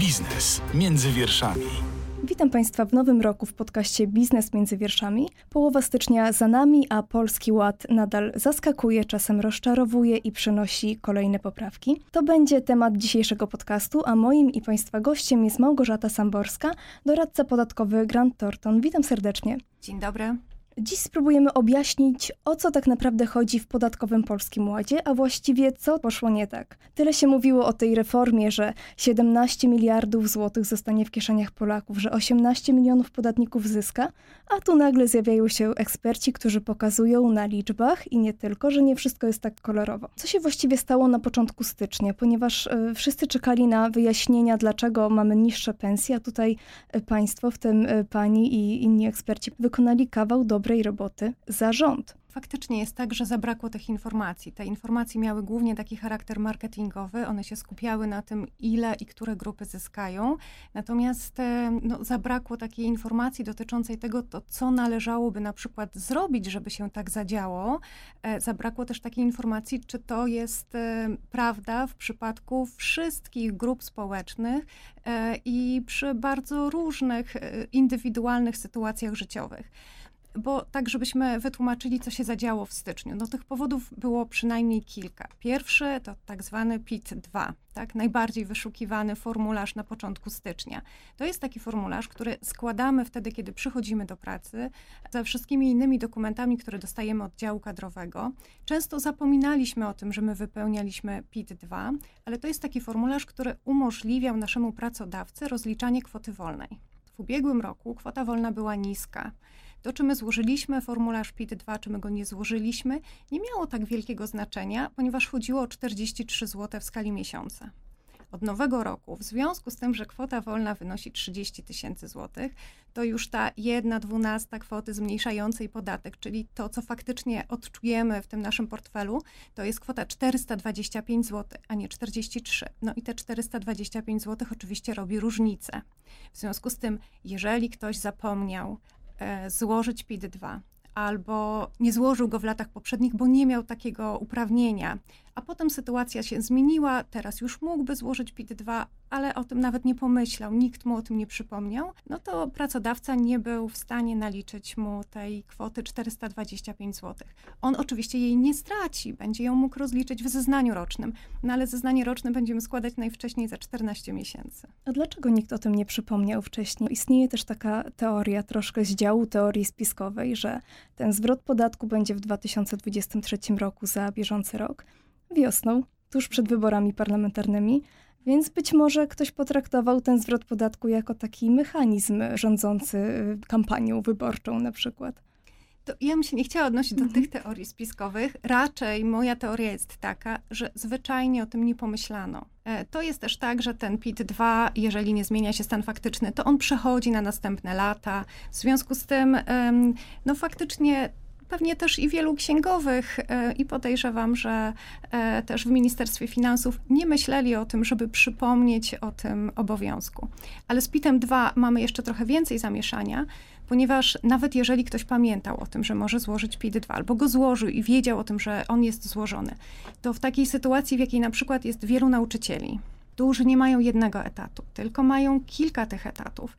Biznes między wierszami. Witam Państwa w nowym roku w podcaście Biznes między wierszami. Połowa stycznia za nami, a Polski Ład nadal zaskakuje, czasem rozczarowuje i przynosi kolejne poprawki. To będzie temat dzisiejszego podcastu, a moim i Państwa gościem jest Małgorzata Samborska, doradca podatkowy Grant Thornton. Witam serdecznie. Dzień dobry. Dziś spróbujemy objaśnić, o co tak naprawdę chodzi w podatkowym Polskim Ładzie, a właściwie co poszło nie tak. Tyle się mówiło o tej reformie, że 17 miliardów złotych zostanie w kieszeniach Polaków, że 18 milionów podatników zyska, a tu nagle zjawiają się eksperci, którzy pokazują na liczbach i nie tylko, że nie wszystko jest tak kolorowo. Co się właściwie stało na początku stycznia, ponieważ y, wszyscy czekali na wyjaśnienia, dlaczego mamy niższe pensje, a tutaj y, państwo, w tym y, pani i inni eksperci, wykonali kawał dobry dobrej roboty za rząd. Faktycznie jest tak, że zabrakło tych informacji. Te informacje miały głównie taki charakter marketingowy, one się skupiały na tym, ile i które grupy zyskają. Natomiast e, no, zabrakło takiej informacji dotyczącej tego, to, co należałoby na przykład zrobić, żeby się tak zadziało. E, zabrakło też takiej informacji, czy to jest e, prawda w przypadku wszystkich grup społecznych i przy bardzo różnych indywidualnych sytuacjach życiowych bo tak, żebyśmy wytłumaczyli, co się zadziało w styczniu. No tych powodów było przynajmniej kilka. Pierwszy to tak zwany PIT-2, tak, najbardziej wyszukiwany formularz na początku stycznia. To jest taki formularz, który składamy wtedy, kiedy przychodzimy do pracy, ze wszystkimi innymi dokumentami, które dostajemy od działu kadrowego. Często zapominaliśmy o tym, że my wypełnialiśmy PIT-2, ale to jest taki formularz, który umożliwiał naszemu pracodawcy rozliczanie kwoty wolnej. W ubiegłym roku kwota wolna była niska. To, czy my złożyliśmy formularz PIT-2, czy my go nie złożyliśmy, nie miało tak wielkiego znaczenia, ponieważ chodziło o 43 zł w skali miesiąca. Od nowego roku, w związku z tym, że kwota wolna wynosi 30 tysięcy złotych, to już ta jedna dwunasta kwoty zmniejszającej podatek, czyli to, co faktycznie odczujemy w tym naszym portfelu, to jest kwota 425 zł, a nie 43. No i te 425 zł oczywiście robi różnicę. W związku z tym, jeżeli ktoś zapomniał złożyć PIT-2 albo nie złożył go w latach poprzednich, bo nie miał takiego uprawnienia, a potem sytuacja się zmieniła, teraz już mógłby złożyć PIT-2, ale o tym nawet nie pomyślał, nikt mu o tym nie przypomniał, no to pracodawca nie był w stanie naliczyć mu tej kwoty 425 zł. On oczywiście jej nie straci, będzie ją mógł rozliczyć w zeznaniu rocznym, no ale zeznanie roczne będziemy składać najwcześniej za 14 miesięcy. A dlaczego nikt o tym nie przypomniał wcześniej? Istnieje też taka teoria, troszkę z działu teorii spiskowej, że ten zwrot podatku będzie w 2023 roku za bieżący rok, wiosną, tuż przed wyborami parlamentarnymi, więc być może ktoś potraktował ten zwrot podatku jako taki mechanizm rządzący y, kampanią wyborczą na przykład. To ja bym się nie chciała odnosić do mhm. tych teorii spiskowych. Raczej moja teoria jest taka, że zwyczajnie o tym nie pomyślano. E, to jest też tak, że ten PIT-2, jeżeli nie zmienia się stan faktyczny, to on przechodzi na następne lata. W związku z tym, no faktycznie pewnie też i wielu księgowych e, i podejrzewam, że e, też w Ministerstwie Finansów nie myśleli o tym, żeby przypomnieć o tym obowiązku. Ale z PIT-em 2 mamy jeszcze trochę więcej zamieszania, ponieważ nawet jeżeli ktoś pamiętał o tym, że może złożyć PIT-2 albo go złożył i wiedział o tym, że on jest złożony, to w takiej sytuacji, w jakiej na przykład jest wielu nauczycieli, którzy nie mają jednego etatu, tylko mają kilka tych etatów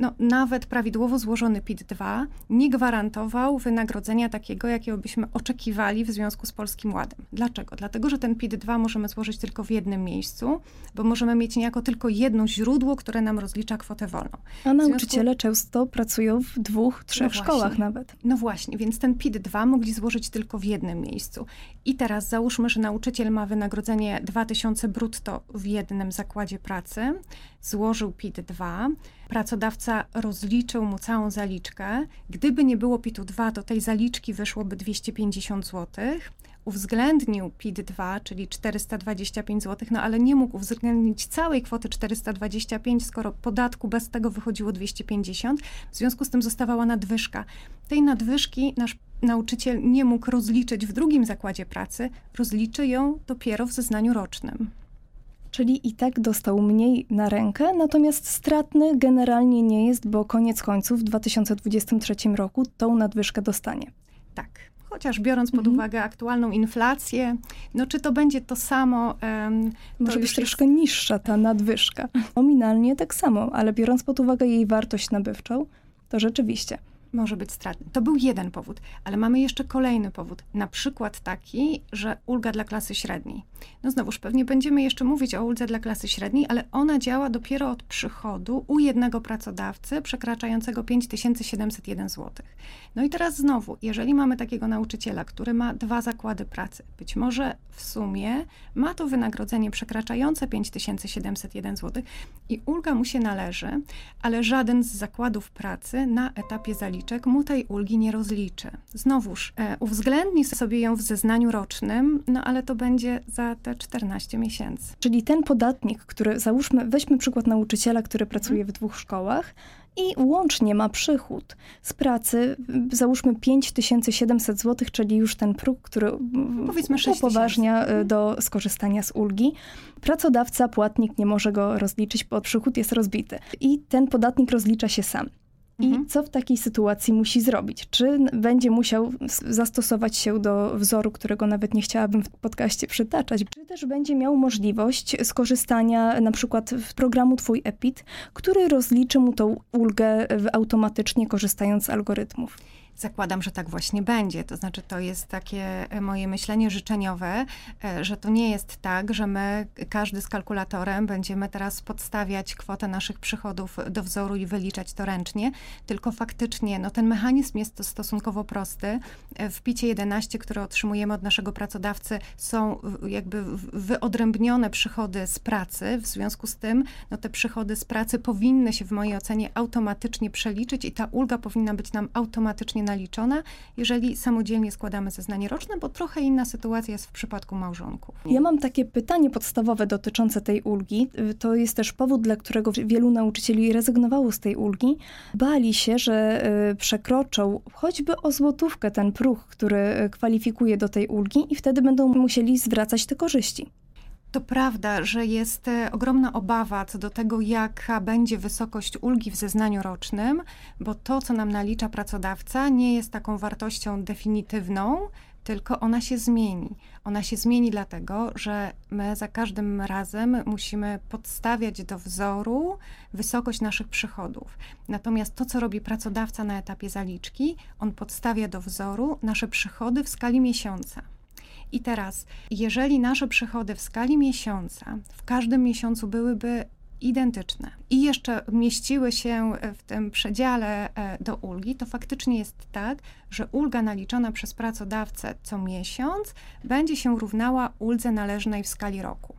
no, nawet prawidłowo złożony PIT-2 nie gwarantował wynagrodzenia takiego, jakiego byśmy oczekiwali w związku z Polskim Ładem. Dlaczego? Dlatego, że ten PIT-2 możemy złożyć tylko w jednym miejscu, bo możemy mieć niejako tylko jedno źródło, które nam rozlicza kwotę wolną. A nauczyciele związku... często pracują w dwóch, trzech no szkołach nawet. No właśnie, więc ten PIT-2 mogli złożyć tylko w jednym miejscu. I teraz załóżmy, że nauczyciel ma wynagrodzenie 2000 brutto w jednym zakładzie pracy, złożył PIT-2, pracodawca rozliczył mu całą zaliczkę. Gdyby nie było PIT-u 2, to tej zaliczki wyszłoby 250 zł. Uwzględnił PIT-2, czyli 425 zł, no ale nie mógł uwzględnić całej kwoty 425, skoro podatku bez tego wychodziło 250. W związku z tym zostawała nadwyżka. Tej nadwyżki nasz nauczyciel nie mógł rozliczyć w drugim zakładzie pracy, rozliczy ją dopiero w zeznaniu rocznym. Czyli i tak dostał mniej na rękę, natomiast stratny generalnie nie jest, bo koniec końców w 2023 roku tą nadwyżkę dostanie. Tak. chociaż biorąc pod Mhm. uwagę aktualną inflację, no czy to będzie to samo? em, to Może być troszkę niższa ta nadwyżka. Nominalnie tak samo, ale biorąc pod uwagę jej wartość nabywczą, to rzeczywiście. Może być stratny. To był jeden powód, ale mamy jeszcze kolejny powód. Na przykład taki, że ulga dla klasy średniej. No znowuż pewnie będziemy jeszcze mówić o uldze dla klasy średniej, ale ona działa dopiero od przychodu u jednego pracodawcy przekraczającego 5701 zł. No i teraz znowu, jeżeli mamy takiego nauczyciela, który ma dwa zakłady pracy, być może w sumie ma to wynagrodzenie przekraczające 5701 zł i ulga mu się należy, ale żaden z zakładów pracy na etapie zaliczek mu tej ulgi nie rozliczy. Znowuż e, uwzględni sobie ją w zeznaniu rocznym, no ale to będzie za te 14 miesięcy. Czyli ten podatnik, który załóżmy, weźmy przykład nauczyciela, który pracuje w dwóch szkołach i łącznie ma przychód z pracy, załóżmy 5700 zł, czyli już ten próg, który Powiedzmy 6 upoważnia y, do skorzystania z ulgi. Pracodawca, płatnik nie może go rozliczyć, bo przychód jest rozbity. I ten podatnik rozlicza się sam. I Mhm. co w takiej sytuacji musi zrobić? Czy będzie musiał zastosować się do wzoru, którego nawet nie chciałabym w podcaście przytaczać? Czy też będzie miał możliwość skorzystania na przykład w programu Twój EPIT, który rozliczy mu tą ulgę automatycznie korzystając z algorytmów? Zakładam, że tak właśnie będzie. To znaczy, to jest takie e, moje myślenie życzeniowe, e, że to nie jest tak, że my, każdy z kalkulatorem, będziemy teraz podstawiać kwotę naszych przychodów do wzoru i wyliczać to ręcznie, tylko faktycznie no, ten mechanizm jest stosunkowo prosty. E, W PIT 11, które otrzymujemy od naszego pracodawcy, są jakby wyodrębnione przychody z pracy. W związku z tym no, te przychody z pracy powinny się w mojej ocenie automatycznie przeliczyć i ta ulga powinna być nam automatycznie naliczona, jeżeli samodzielnie składamy zeznanie roczne, bo trochę inna sytuacja jest w przypadku małżonków. Ja mam takie pytanie podstawowe dotyczące tej ulgi. To jest też powód, dla którego wielu nauczycieli rezygnowało z tej ulgi. Bali się, że y, przekroczą choćby o złotówkę ten próg, który y, kwalifikuje do tej ulgi i wtedy będą musieli zwracać te korzyści. To prawda, że jest e, ogromna obawa co do tego, jaka będzie wysokość ulgi w zeznaniu rocznym, bo to, co nam nalicza pracodawca, nie jest taką wartością definitywną, tylko ona się zmieni. Ona się zmieni dlatego, że my za każdym razem musimy podstawiać do wzoru wysokość naszych przychodów. Natomiast to, co robi pracodawca na etapie zaliczki, on podstawia do wzoru nasze przychody w skali miesiąca. I teraz, jeżeli nasze przychody w skali miesiąca w każdym miesiącu byłyby identyczne i jeszcze mieściły się w tym przedziale e, do ulgi, to faktycznie jest tak, że ulga naliczona przez pracodawcę co miesiąc będzie się równała uldze należnej w skali roku.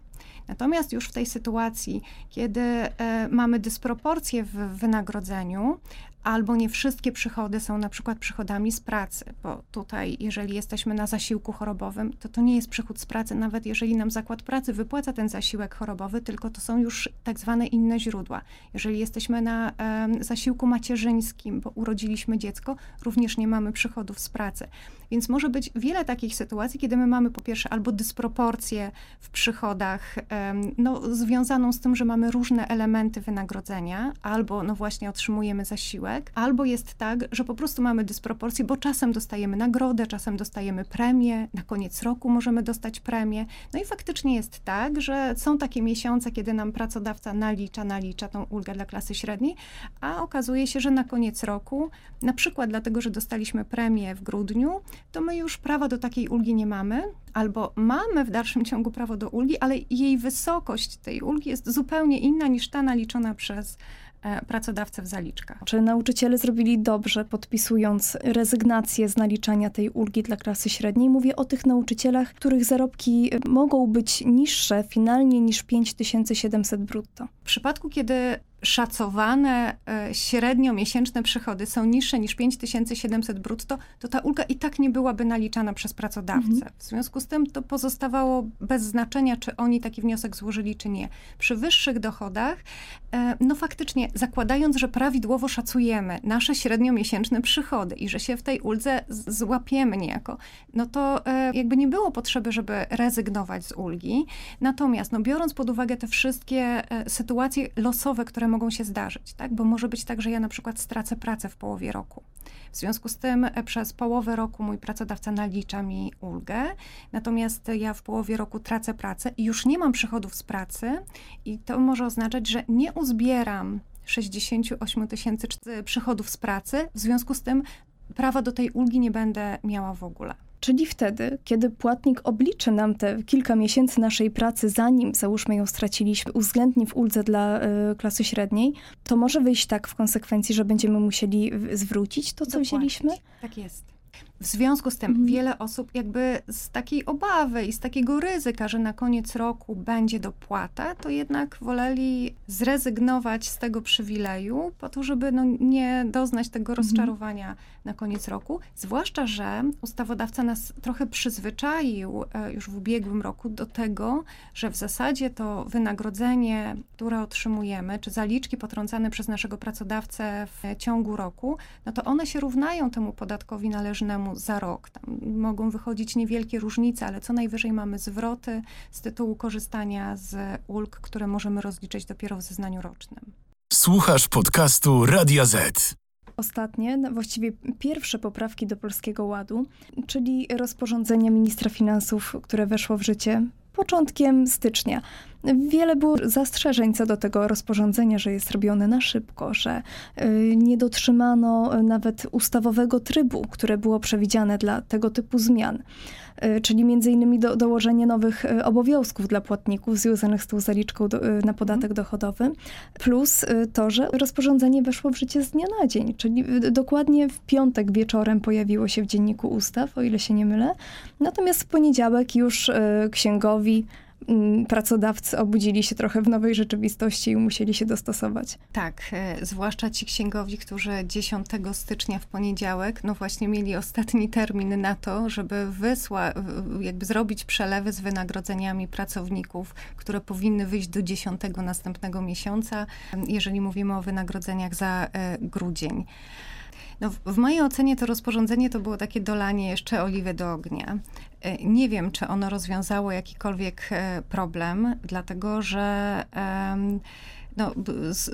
Natomiast już w tej sytuacji, kiedy e, mamy dysproporcje w wynagrodzeniu, albo nie wszystkie przychody są na przykład przychodami z pracy, bo tutaj, jeżeli jesteśmy na zasiłku chorobowym, to to nie jest przychód z pracy, nawet jeżeli nam zakład pracy wypłaca ten zasiłek chorobowy, tylko to są już tak zwane inne źródła. Jeżeli jesteśmy na em, zasiłku macierzyńskim, bo urodziliśmy dziecko, również nie mamy przychodów z pracy. Więc może być wiele takich sytuacji, kiedy my mamy po pierwsze albo dysproporcję w przychodach, em, no, związaną z tym, że mamy różne elementy wynagrodzenia, albo no właśnie otrzymujemy zasiłek, albo jest tak, że po prostu mamy dysproporcję, bo czasem dostajemy nagrodę, czasem dostajemy premię, na koniec roku możemy dostać premię. No i faktycznie jest tak, że są takie miesiące, kiedy nam pracodawca nalicza, nalicza tą ulgę dla klasy średniej, a okazuje się, że na koniec roku, na przykład dlatego, że dostaliśmy premię w grudniu, to my już prawa do takiej ulgi nie mamy, albo mamy w dalszym ciągu prawo do ulgi, ale jej wysokość tej ulgi jest zupełnie inna niż ta naliczona przez pracodawcę w zaliczkach. Czy nauczyciele zrobili dobrze, podpisując rezygnację z naliczania tej ulgi dla klasy średniej? Mówię o tych nauczycielach, których zarobki y, mogą być niższe finalnie niż 5700 brutto. W przypadku, kiedy szacowane e, średnio miesięczne przychody są niższe niż 5700 brutto, to ta ulga i tak nie byłaby naliczana przez pracodawcę. Mhm. W związku z tym to pozostawało bez znaczenia, czy oni taki wniosek złożyli, czy nie. Przy wyższych dochodach, e, no faktycznie, zakładając, że prawidłowo szacujemy nasze średniomiesięczne przychody i że się w tej uldze złapiemy niejako, no to e, jakby nie było potrzeby, żeby rezygnować z ulgi. Natomiast, no biorąc pod uwagę te wszystkie sytuacje losowe, które mogą się zdarzyć, tak? Bo może być tak, że ja na przykład stracę pracę w połowie roku. W związku z tym e, przez połowę roku mój pracodawca nalicza mi ulgę, natomiast ja w połowie roku tracę pracę i już nie mam przychodów z pracy i to może oznaczać, że nie uzbieram 68 tysięcy przychodów z pracy, w związku z tym prawa do tej ulgi nie będę miała w ogóle. Czyli wtedy, kiedy płatnik obliczy nam te kilka miesięcy naszej pracy, zanim załóżmy ją straciliśmy, uwzględni w uldze dla y, klasy średniej, to może wyjść tak w konsekwencji, że będziemy musieli zwrócić to, co Dopłacić. wzięliśmy? Tak jest. W związku z tym mhm. wiele osób jakby z takiej obawy i z takiego ryzyka, że na koniec roku będzie dopłata, to jednak woleli zrezygnować z tego przywileju po to, żeby no nie doznać tego mhm. rozczarowania na koniec roku. Zwłaszcza, że ustawodawca nas trochę przyzwyczaił e, już w ubiegłym roku do tego, że w zasadzie to wynagrodzenie, które otrzymujemy, czy zaliczki potrącane przez naszego pracodawcę w ciągu roku, no to one się równają temu podatkowi należnemu za rok. Tam mogą wychodzić niewielkie różnice, ale co najwyżej mamy zwroty z tytułu korzystania z ulg, które możemy rozliczyć dopiero w zeznaniu rocznym. Słuchasz podcastu Radia Z. Ostatnie, właściwie pierwsze poprawki do Polskiego Ładu, czyli rozporządzenie ministra finansów, które weszło w życie początkiem stycznia. Wiele było zastrzeżeń co do tego rozporządzenia, że jest robione na szybko, że y, nie dotrzymano nawet ustawowego trybu, które było przewidziane dla tego typu zmian. Y, czyli między innymi do, dołożenie nowych y, obowiązków dla płatników związanych z tą zaliczką do, na podatek dochodowy, plus to, że rozporządzenie weszło w życie z dnia na dzień, czyli dokładnie w piątek wieczorem pojawiło się w Dzienniku Ustaw, o ile się nie mylę, natomiast w poniedziałek już księgowi pracodawcy obudzili się trochę w nowej rzeczywistości i musieli się dostosować. Tak, e, zwłaszcza ci księgowi, którzy 10 stycznia w poniedziałek, no właśnie mieli ostatni termin na to, żeby wysła, jakby zrobić przelewy z wynagrodzeniami pracowników, które powinny wyjść do 10 następnego miesiąca, jeżeli mówimy o wynagrodzeniach za e, grudzień. No, w mojej ocenie to rozporządzenie to było takie dolanie jeszcze oliwy do ognia. E, nie wiem, czy ono rozwiązało jakikolwiek e, problem, dlatego że. No,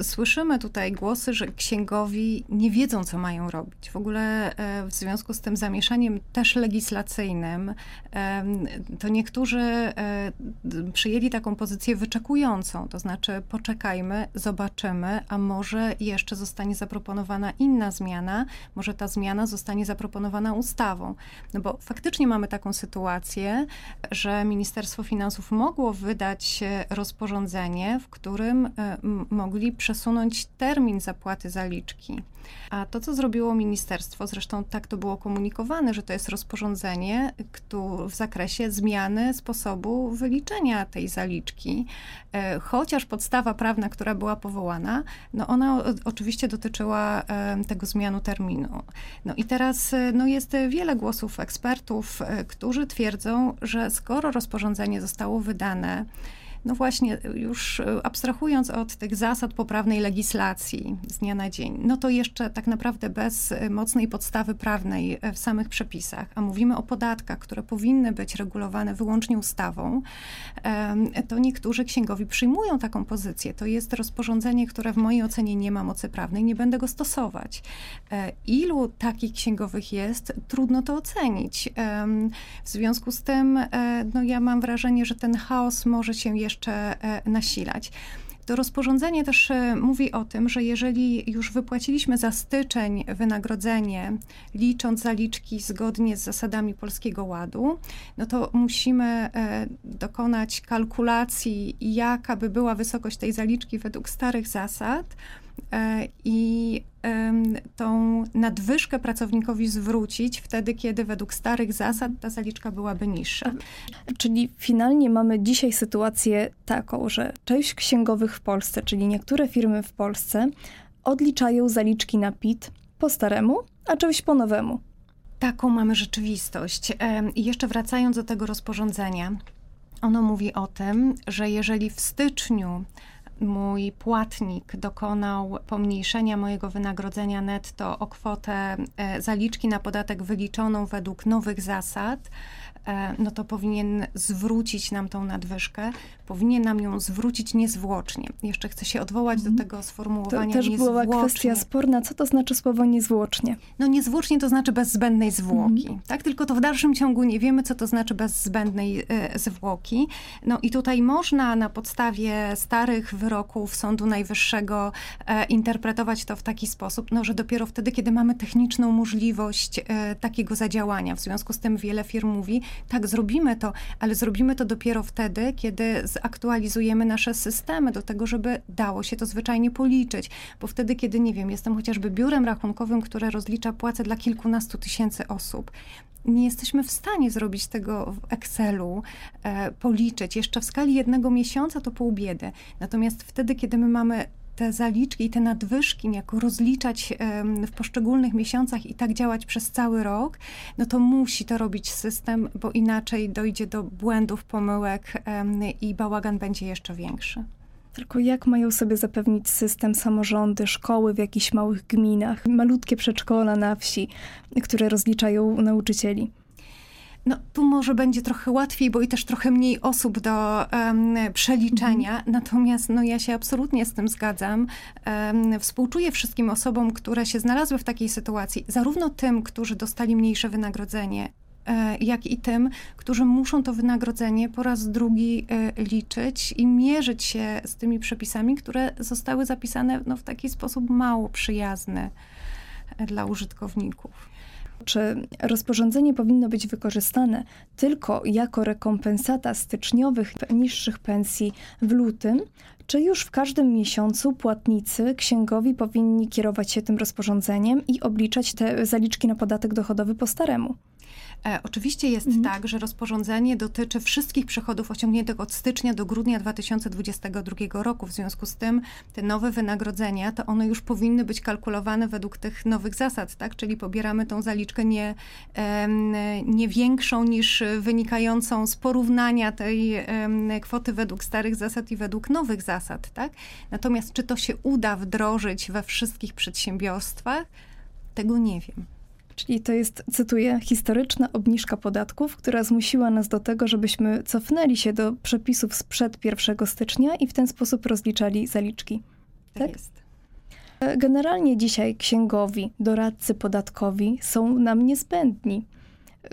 słyszymy tutaj głosy, że księgowi nie wiedzą, co mają robić. W ogóle e, w związku z tym zamieszaniem też legislacyjnym, to niektórzy e, przyjęli taką pozycję wyczekującą, to znaczy poczekajmy, zobaczymy, a może jeszcze zostanie zaproponowana inna zmiana, może ta zmiana zostanie zaproponowana ustawą. No bo faktycznie mamy taką sytuację, że Ministerstwo Finansów mogło wydać rozporządzenie, w którym e, mogli przesunąć termin zapłaty zaliczki. A to, co zrobiło ministerstwo, zresztą tak to było komunikowane, że to jest rozporządzenie w zakresie zmiany sposobu wyliczenia tej zaliczki, e, chociaż podstawa prawna, która była powołana, no ona oczywiście dotyczyła tego zmianu terminu. No i teraz e, no jest wiele głosów ekspertów, e, którzy twierdzą, że skoro rozporządzenie zostało wydane, no właśnie, już abstrahując od tych zasad poprawnej legislacji z dnia na dzień, no to jeszcze tak naprawdę bez mocnej podstawy prawnej w samych przepisach, a mówimy o podatkach, które powinny być regulowane wyłącznie ustawą, to niektórzy księgowi przyjmują taką pozycję. To jest rozporządzenie, które w mojej ocenie nie ma mocy prawnej, nie będę go stosować. E, ilu takich księgowych jest, trudno to ocenić. W związku z tym, e, no ja mam wrażenie, że ten chaos może się jeszcze jeszcze e, nasilać. To rozporządzenie też e, mówi o tym, że jeżeli już wypłaciliśmy za styczeń wynagrodzenie, licząc zaliczki zgodnie z zasadami Polskiego Ładu, no to musimy e, dokonać kalkulacji, jaka by była wysokość tej zaliczki według starych zasad i tą nadwyżkę pracownikowi zwrócić wtedy, kiedy według starych zasad ta zaliczka byłaby niższa. Czyli finalnie mamy dzisiaj sytuację taką, że część księgowych w Polsce, czyli niektóre firmy w Polsce, odliczają zaliczki na PIT po staremu, a część po nowemu. Taką mamy rzeczywistość. I jeszcze wracając do tego rozporządzenia, ono mówi o tym, że jeżeli w styczniu mój płatnik dokonał pomniejszenia mojego wynagrodzenia netto o kwotę e, zaliczki na podatek wyliczoną według nowych zasad, E, no to powinien zwrócić nam tą nadwyżkę, powinien nam ją zwrócić niezwłocznie. Jeszcze chcę się odwołać do mhm. tego sformułowania To też była kwestia sporna. Co to znaczy słowo niezwłocznie? No niezwłocznie to znaczy bez zbędnej zwłoki, mhm. tak? Tylko to w dalszym ciągu nie wiemy, co to znaczy bez zbędnej e, zwłoki. No i tutaj można na podstawie starych wyroków Sądu Najwyższego e, interpretować to w taki sposób, no, że dopiero wtedy, kiedy mamy techniczną możliwość e, takiego zadziałania. W związku z tym wiele firm mówi, tak, zrobimy to, ale zrobimy to dopiero wtedy, kiedy zaktualizujemy nasze systemy do tego, żeby dało się to zwyczajnie policzyć. Bo wtedy, kiedy, nie wiem, jestem chociażby biurem rachunkowym, które rozlicza płace dla kilkunastu tysięcy osób, nie jesteśmy w stanie zrobić tego w Excelu, e, policzyć. Jeszcze w skali jednego miesiąca to pół biedy. Natomiast wtedy, kiedy my mamy te zaliczki i te nadwyżki niejako rozliczać w poszczególnych miesiącach i tak działać przez cały rok, no to musi to robić system, bo inaczej dojdzie do błędów, pomyłek i bałagan będzie jeszcze większy. Tylko jak mają sobie zapewnić system samorządy, szkoły w jakichś małych gminach, malutkie przedszkola na wsi, które rozliczają nauczycieli? No, tu może będzie trochę łatwiej, bo i też trochę mniej osób do um, przeliczenia. Mhm. Natomiast no, ja się absolutnie z tym zgadzam. Um, współczuję wszystkim osobom, które się znalazły w takiej sytuacji, zarówno tym, którzy dostali mniejsze wynagrodzenie, jak i tym, którzy muszą to wynagrodzenie po raz drugi e, liczyć i mierzyć się z tymi przepisami, które zostały zapisane no, w taki sposób mało przyjazny e, dla użytkowników. Czy rozporządzenie powinno być wykorzystane tylko jako rekompensata styczniowych niższych pensji w lutym, czy już w każdym miesiącu płatnicy księgowi powinni kierować się tym rozporządzeniem i obliczać te zaliczki na podatek dochodowy po staremu? E, oczywiście jest mhm. tak, że rozporządzenie dotyczy wszystkich przychodów osiągniętych od stycznia do grudnia 2022 roku. W związku z tym te nowe wynagrodzenia, to one już powinny być kalkulowane według tych nowych zasad, tak? Czyli pobieramy tą zaliczkę nie, nie większą niż wynikającą z porównania tej kwoty według starych zasad i według nowych zasad, tak? Natomiast czy to się uda wdrożyć we wszystkich przedsiębiorstwach, tego nie wiem. Czyli to jest, cytuję, historyczna obniżka podatków, która zmusiła nas do tego, żebyśmy cofnęli się do przepisów sprzed 1 stycznia i w ten sposób rozliczali zaliczki. Tak, tak? jest. Generalnie dzisiaj księgowi, doradcy podatkowi są nam niezbędni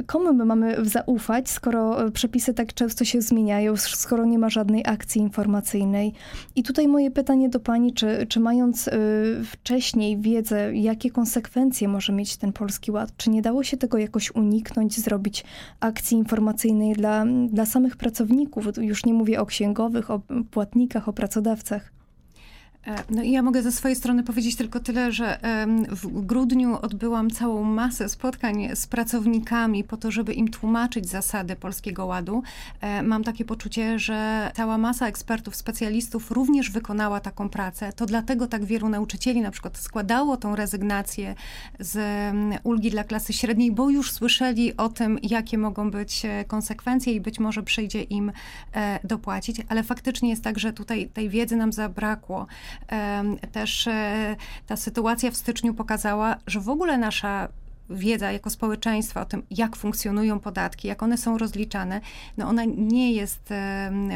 komu my mamy zaufać, skoro e, przepisy tak często się zmieniają, skoro nie ma żadnej akcji informacyjnej. I tutaj moje pytanie do Pani, czy, czy mając y, wcześniej wiedzę, jakie konsekwencje może mieć ten Polski Ład, czy nie dało się tego jakoś uniknąć, zrobić akcji informacyjnej dla, dla samych pracowników? Już nie mówię o księgowych, o płatnikach, o pracodawcach. E, no i ja mogę ze swojej strony powiedzieć tylko tyle, że w grudniu odbyłam całą masę spotkań z pracownikami po to, żeby im tłumaczyć zasady Polskiego Ładu. E, mam takie poczucie, że cała masa ekspertów, specjalistów również wykonała taką pracę. To dlatego tak wielu nauczycieli na przykład składało tą rezygnację z ulgi dla klasy średniej, bo już słyszeli o tym, jakie mogą być e, konsekwencje i być może przyjdzie im dopłacić. Ale faktycznie jest tak, że tutaj tej wiedzy nam zabrakło. Też e, ta sytuacja w styczniu pokazała, że w ogóle nasza wiedza jako społeczeństwa o tym, jak funkcjonują podatki, jak one są rozliczane, no ona nie jest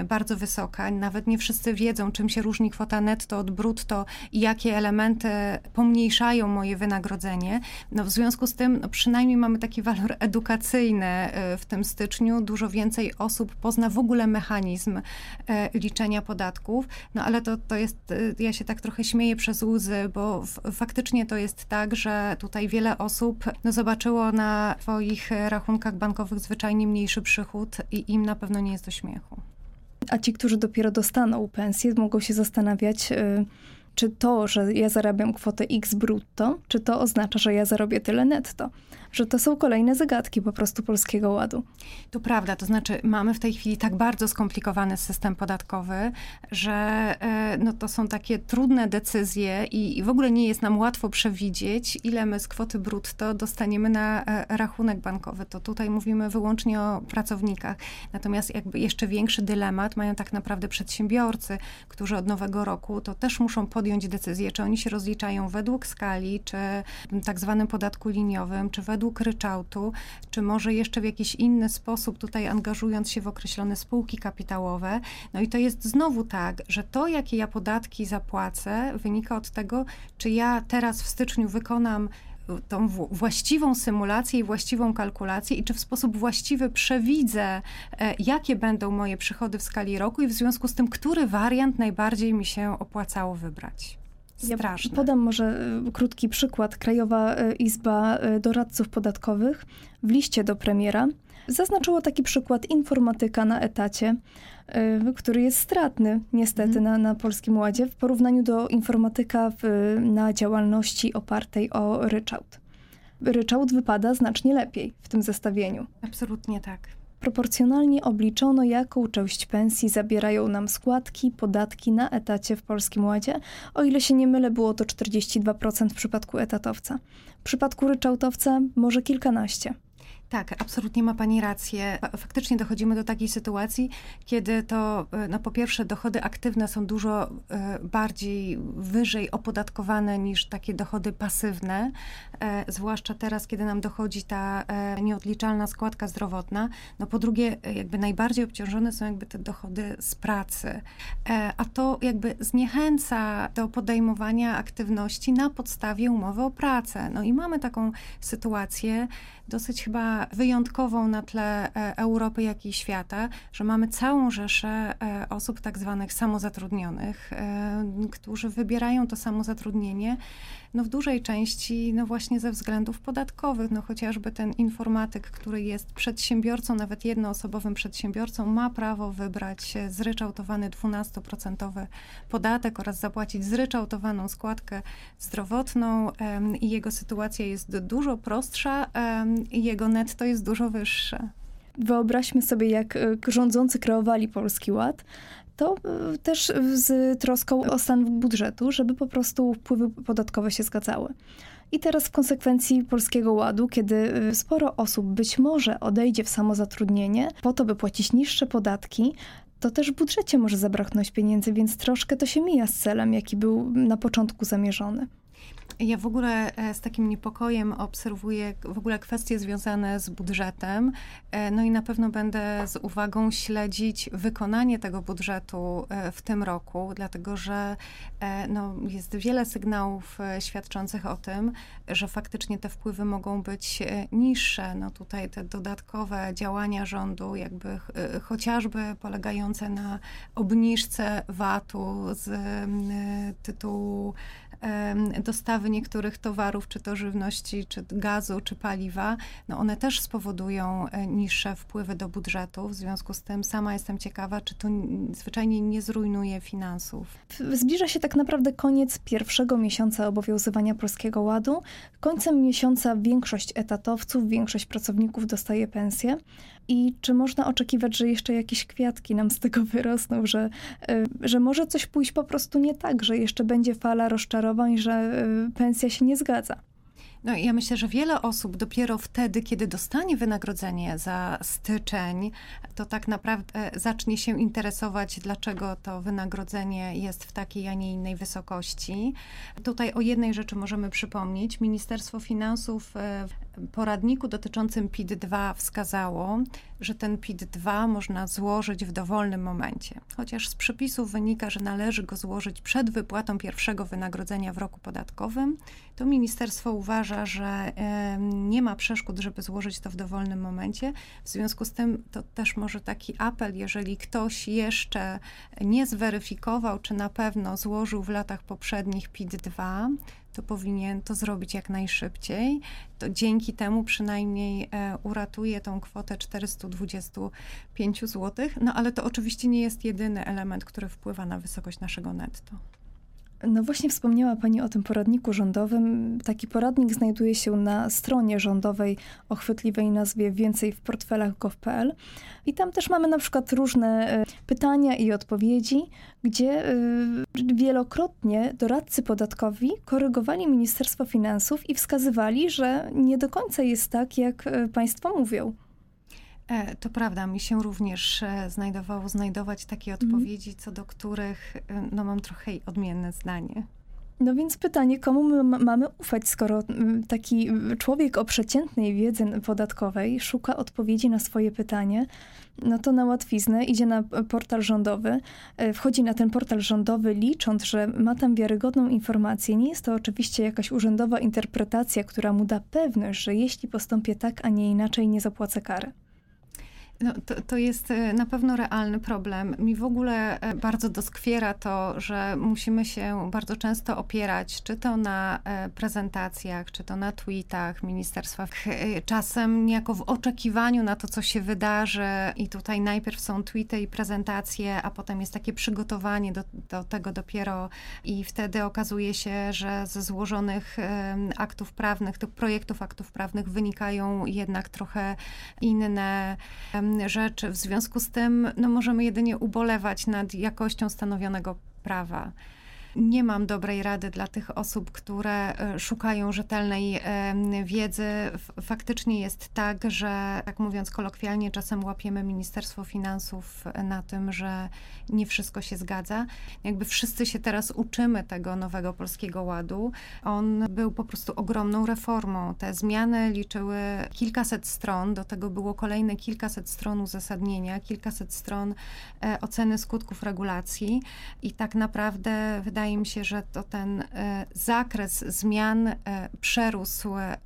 bardzo wysoka. Nawet nie wszyscy wiedzą, czym się różni kwota netto od brutto i jakie elementy pomniejszają moje wynagrodzenie. No w związku z tym no przynajmniej mamy taki walor edukacyjny e, w tym styczniu. Dużo więcej osób pozna w ogóle mechanizm e, liczenia podatków. No ale to, to jest, e, ja się tak trochę śmieję przez łzy, bo faktycznie to jest tak, że tutaj wiele osób no, zobaczyło na swoich rachunkach bankowych zwyczajnie mniejszy przychód i im na pewno nie jest do śmiechu. A ci, którzy dopiero dostaną pensję, mogą się zastanawiać, y, czy to, że ja zarabiam kwotę X brutto, czy to oznacza, że ja zarobię tyle netto. Że to są kolejne zagadki po prostu Polskiego Ładu. To prawda, to znaczy mamy w tej chwili tak bardzo skomplikowany system podatkowy, że e, no, to są takie trudne decyzje i, i w ogóle nie jest nam łatwo przewidzieć, ile my z kwoty brutto dostaniemy na e, rachunek bankowy. To tutaj mówimy wyłącznie o pracownikach. Natomiast jakby jeszcze większy dylemat mają tak naprawdę przedsiębiorcy, którzy od nowego roku to też muszą podjąć decyzję, czy oni się rozliczają według skali, czy tak zwanym podatku liniowym, czy według ryczałtu, czy może jeszcze w jakiś inny sposób tutaj angażując się w określone spółki kapitałowe. No i to jest znowu tak, że to, jakie ja podatki zapłacę, wynika od tego, czy ja teraz w styczniu wykonam tą właściwą symulację i właściwą kalkulację i czy w sposób właściwy przewidzę, e, jakie będą moje przychody w skali roku i w związku z tym, który wariant najbardziej mi się opłacało wybrać. Straszne. Ja podam może e, krótki przykład. Krajowa e, Izba Doradców Podatkowych w liście do premiera zaznaczyło taki przykład informatyka na etacie, który jest stratny niestety mm. na, na Polskim Ładzie w porównaniu do informatyka w, na działalności opartej o ryczałt. Ryczałt wypada znacznie lepiej w tym zestawieniu. Absolutnie tak. Proporcjonalnie obliczono, jaką część pensji zabierają nam składki, podatki na etacie w Polskim Ładzie. O ile się nie mylę, było to 42% w przypadku etatowca. W przypadku ryczałtowca może kilkanaście. Tak, absolutnie ma Pani rację. Faktycznie dochodzimy do takiej sytuacji, kiedy to, e, no po pierwsze, dochody aktywne są dużo e, bardziej wyżej opodatkowane niż takie dochody pasywne, e, zwłaszcza teraz, kiedy nam dochodzi ta nieodliczalna składka zdrowotna. No po drugie, jakby najbardziej obciążone są jakby te dochody z pracy, a to jakby zniechęca do podejmowania aktywności na podstawie umowy o pracę. No i mamy taką sytuację, dosyć chyba wyjątkową na tle e, Europy, jak i świata, że mamy całą rzeszę e, osób tak zwanych samozatrudnionych, e, którzy wybierają to samozatrudnienie no w dużej części no właśnie ze względów podatkowych, no chociażby ten informatyk, który jest przedsiębiorcą, nawet jednoosobowym przedsiębiorcą, ma prawo wybrać zryczałtowany 12% podatek oraz zapłacić zryczałtowaną składkę zdrowotną i jego sytuacja jest dużo prostsza i jego netto jest dużo wyższe. Wyobraźmy sobie, jak e, rządzący kreowali Polski Ład to e, też z troską o stan budżetu, żeby po prostu wpływy podatkowe się zgadzały. I teraz w konsekwencji Polskiego Ładu, kiedy e, sporo osób być może odejdzie w samozatrudnienie po to, by płacić niższe podatki, to też w budżecie może zabraknąć pieniędzy, więc troszkę to się mija z celem, jaki był na początku zamierzony. Ja w ogóle e, z takim niepokojem obserwuję w ogóle kwestie związane z budżetem. E, no i na pewno będę z uwagą śledzić wykonanie tego budżetu e, w tym roku, dlatego że no, jest wiele sygnałów świadczących o tym, że faktycznie te wpływy mogą być niższe. No tutaj te dodatkowe działania rządu, jakby chociażby polegające na obniżce VAT-u z tytułu dostawy niektórych towarów, czy to żywności, czy gazu, czy paliwa, no one też spowodują e, niższe wpływy do budżetu. W związku z tym sama jestem ciekawa, czy to zwyczajnie nie zrujnuje finansów. Zbliża się tak naprawdę koniec pierwszego miesiąca obowiązywania Polskiego Ładu. Końcem miesiąca większość etatowców, większość pracowników dostaje pensję. I czy można oczekiwać, że jeszcze jakieś kwiatki nam z tego wyrosną, że, e, że może coś pójść po prostu nie tak, że jeszcze będzie fala rozczarowań, że e, pensja się nie zgadza? No ja myślę, że wiele osób dopiero wtedy, kiedy dostanie wynagrodzenie za styczeń, to tak naprawdę zacznie się interesować, dlaczego to wynagrodzenie jest w takiej, a nie innej wysokości. Tutaj o jednej rzeczy możemy przypomnieć. Ministerstwo Finansów e, poradniku dotyczącym PIT-2 wskazało, że ten PIT-2 można złożyć w dowolnym momencie. Chociaż z przepisów wynika, że należy go złożyć przed wypłatą pierwszego wynagrodzenia w roku podatkowym, to ministerstwo uważa, że nie ma przeszkód, żeby złożyć to w dowolnym momencie. W związku z tym to też może taki apel, jeżeli ktoś jeszcze nie zweryfikował, czy na pewno złożył w latach poprzednich PIT-2, to powinien to zrobić jak najszybciej. To dzięki temu przynajmniej e, uratuje tą kwotę 425 zł. No ale to oczywiście nie jest jedyny element, który wpływa na wysokość naszego netto. No właśnie wspomniała Pani o tym poradniku rządowym. Taki poradnik znajduje się na stronie rządowej o chwytliwej nazwie Więcej w portfelach gov.pl. I tam też mamy na przykład różne e, pytania i odpowiedzi, gdzie e, wielokrotnie doradcy podatkowi korygowali Ministerstwo Finansów i wskazywali, że nie do końca jest tak, jak e, państwo mówią. To prawda, mi się również znajdowało znajdować takie mhm. odpowiedzi, co do których no, mam trochę odmienne zdanie. No więc pytanie, komu my mamy ufać, skoro taki człowiek o przeciętnej wiedzy podatkowej szuka odpowiedzi na swoje pytanie, no to na łatwiznę idzie na portal rządowy, e, wchodzi na ten portal rządowy licząc, że ma tam wiarygodną informację. Nie jest to oczywiście jakaś urzędowa interpretacja, która mu da pewność, że jeśli postąpię tak, a nie inaczej, nie zapłacę kary. No, to, to jest e, na pewno realny problem. Mi w ogóle e, bardzo doskwiera to, że musimy się bardzo często opierać, czy to na e, prezentacjach, czy to na tweetach ministerstwa. Czasem niejako w oczekiwaniu na to, co się wydarzy i tutaj najpierw są tweety i prezentacje, a potem jest takie przygotowanie do, do tego dopiero i wtedy okazuje się, że ze złożonych aktów prawnych, tych projektów aktów prawnych wynikają jednak trochę inne rzeczy. W związku z tym no, możemy jedynie ubolewać nad jakością stanowionego prawa nie mam dobrej rady dla tych osób, które e, szukają rzetelnej wiedzy. Faktycznie jest tak, że, tak mówiąc kolokwialnie, czasem łapiemy Ministerstwo Finansów na tym, że nie wszystko się zgadza. Jakby wszyscy się teraz uczymy tego nowego polskiego ładu. On był po prostu ogromną reformą. Te zmiany liczyły kilkaset stron, do tego było kolejne kilkaset stron uzasadnienia, kilkaset stron e, oceny skutków regulacji i tak naprawdę wydaje wydaje mi się, że to ten e, zakres zmian e, przerósł e,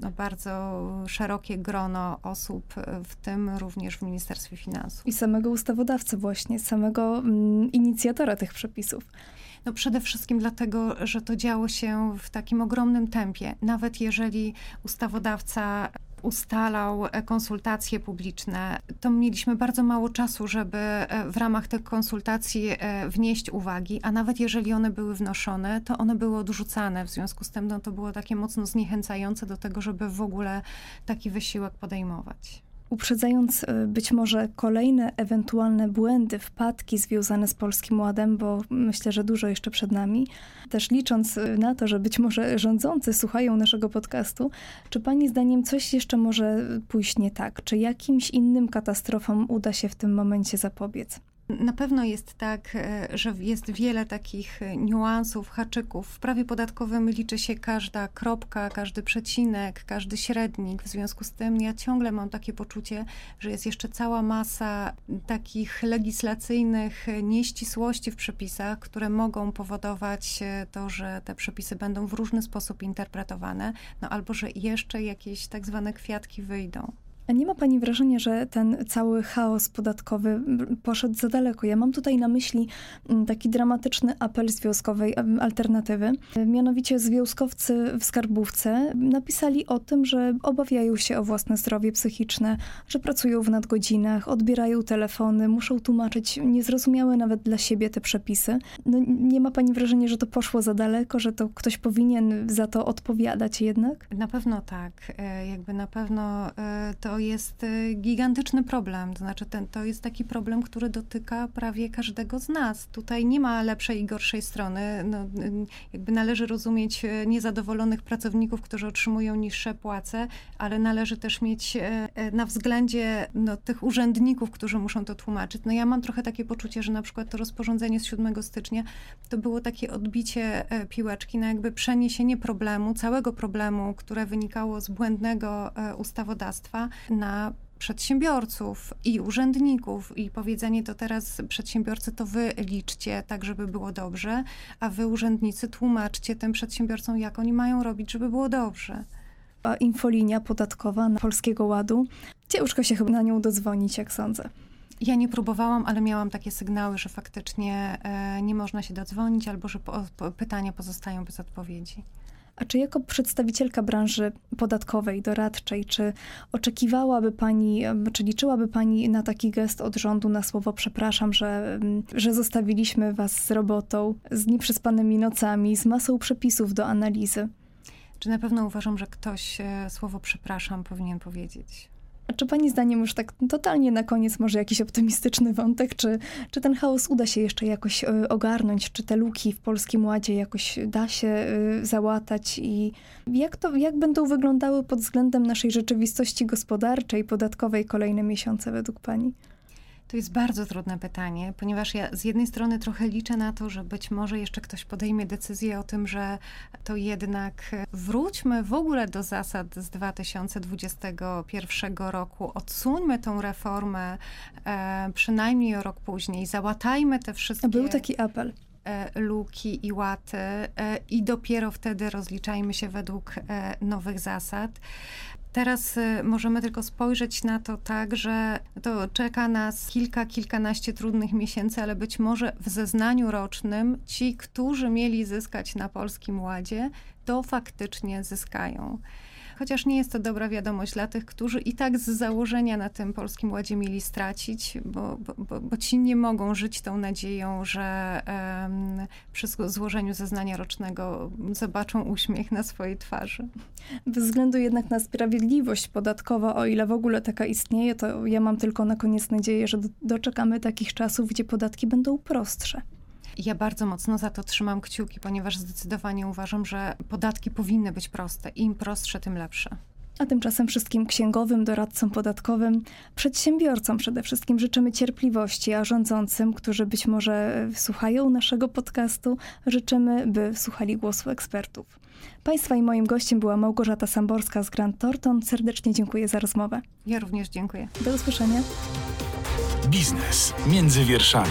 no, bardzo szerokie grono osób, w tym również w Ministerstwie Finansów. I samego ustawodawcy właśnie, samego mm, inicjatora tych przepisów. No przede wszystkim dlatego, że to działo się w takim ogromnym tempie. Nawet jeżeli ustawodawca ustalał e, konsultacje publiczne, to mieliśmy bardzo mało czasu, żeby e, w ramach tych konsultacji e, wnieść uwagi, a nawet jeżeli one były wnoszone, to one były odrzucane. W związku z tym no, to było takie mocno zniechęcające do tego, żeby w ogóle taki wysiłek podejmować uprzedzając e, być może kolejne ewentualne błędy, wpadki związane z Polskim Ładem, bo myślę, że dużo jeszcze przed nami, też licząc e, na to, że być może rządzący słuchają naszego podcastu, czy Pani zdaniem coś jeszcze może pójść nie tak? Czy jakimś innym katastrofom uda się w tym momencie zapobiec? Na pewno jest tak, e, że jest wiele takich e, niuansów, haczyków. W prawie podatkowym liczy się każda kropka, każdy przecinek, każdy średnik. W związku z tym ja ciągle mam takie poczucie, że jest jeszcze cała masa takich legislacyjnych nieścisłości w przepisach, które mogą powodować e, to, że te przepisy będą w różny sposób interpretowane, no albo że jeszcze jakieś tak zwane kwiatki wyjdą. A nie ma pani wrażenia, że ten cały chaos podatkowy poszedł za daleko? Ja mam tutaj na myśli taki dramatyczny apel związkowej alternatywy. Mianowicie związkowcy w skarbówce napisali o tym, że obawiają się o własne zdrowie psychiczne, że pracują w nadgodzinach, odbierają telefony, muszą tłumaczyć niezrozumiałe nawet dla siebie te przepisy. No, nie ma pani wrażenia, że to poszło za daleko, że to ktoś powinien za to odpowiadać jednak? Na pewno tak. E, jakby na pewno e, to jest y, gigantyczny problem. To znaczy, ten, to jest taki problem, który dotyka prawie każdego z nas. Tutaj nie ma lepszej i gorszej strony. No, y, jakby należy rozumieć y, niezadowolonych pracowników, którzy otrzymują niższe płace, ale należy też mieć na względzie no, tych urzędników, którzy muszą to tłumaczyć. No ja mam trochę takie poczucie, że na przykład to rozporządzenie z 7 stycznia to było takie odbicie piłeczki na jakby przeniesienie problemu, całego problemu, które wynikało z błędnego ustawodawstwa na przedsiębiorców i urzędników i powiedzenie to teraz przedsiębiorcy to wy liczcie tak, żeby było dobrze, a wy urzędnicy tłumaczcie tym przedsiębiorcom, jak oni mają robić, żeby było dobrze. A infolinia podatkowa na Polskiego Ładu, ciężko się chyba na nią dodzwonić, jak sądzę. Ja nie próbowałam, ale miałam takie sygnały, że faktycznie e, nie można się dodzwonić albo że pytania pozostają bez odpowiedzi. A czy jako przedstawicielka branży podatkowej, doradczej, czy oczekiwałaby Pani, czy liczyłaby Pani na taki gest od rządu, na słowo przepraszam, że, że zostawiliśmy Was z robotą, z nieprzespanymi nocami, z masą przepisów do analizy? Czy na pewno uważam, że ktoś e, słowo przepraszam powinien powiedzieć? A czy Pani zdaniem już tak totalnie na koniec może jakiś optymistyczny wątek? Czy, czy ten chaos uda się jeszcze jakoś y, ogarnąć? Czy te luki w Polskim Ładzie jakoś da się y, załatać? I jak, to, jak będą wyglądały pod względem naszej rzeczywistości gospodarczej, podatkowej kolejne miesiące według Pani? To jest bardzo trudne pytanie, ponieważ ja z jednej strony trochę liczę na to, że być może jeszcze ktoś podejmie decyzję o tym, że to jednak wróćmy w ogóle do zasad z 2021 roku, odsuńmy tą reformę e, przynajmniej o rok później, załatajmy te wszystkie. Był taki apel e, luki i łaty e, i dopiero wtedy rozliczajmy się według e, nowych zasad. Teraz y, możemy tylko spojrzeć na to tak, że to czeka nas kilka, kilkanaście trudnych miesięcy, ale być może w zeznaniu rocznym ci, którzy mieli zyskać na Polskim Ładzie, to faktycznie zyskają chociaż nie jest to dobra wiadomość dla tych, którzy i tak z założenia na tym Polskim Ładzie mieli stracić, bo, bo, bo ci nie mogą żyć tą nadzieją, że um, przy złożeniu zeznania rocznego zobaczą uśmiech na swojej twarzy. Bez względu jednak na sprawiedliwość podatkową, o ile w ogóle taka istnieje, to ja mam tylko na koniec nadzieję, że doczekamy takich czasów, gdzie podatki będą prostsze. Ja bardzo mocno za to trzymam kciuki, ponieważ zdecydowanie uważam, że podatki powinny być proste. Im prostsze, tym lepsze. A tymczasem wszystkim księgowym, doradcom podatkowym, przedsiębiorcom przede wszystkim życzymy cierpliwości, a rządzącym, którzy być może słuchają naszego podcastu, życzymy, by słuchali głosu ekspertów. Państwa i moim gościem była Małgorzata Samborska z Grant Thornton. Serdecznie dziękuję za rozmowę. Ja również dziękuję. Do usłyszenia. Biznes między wierszami.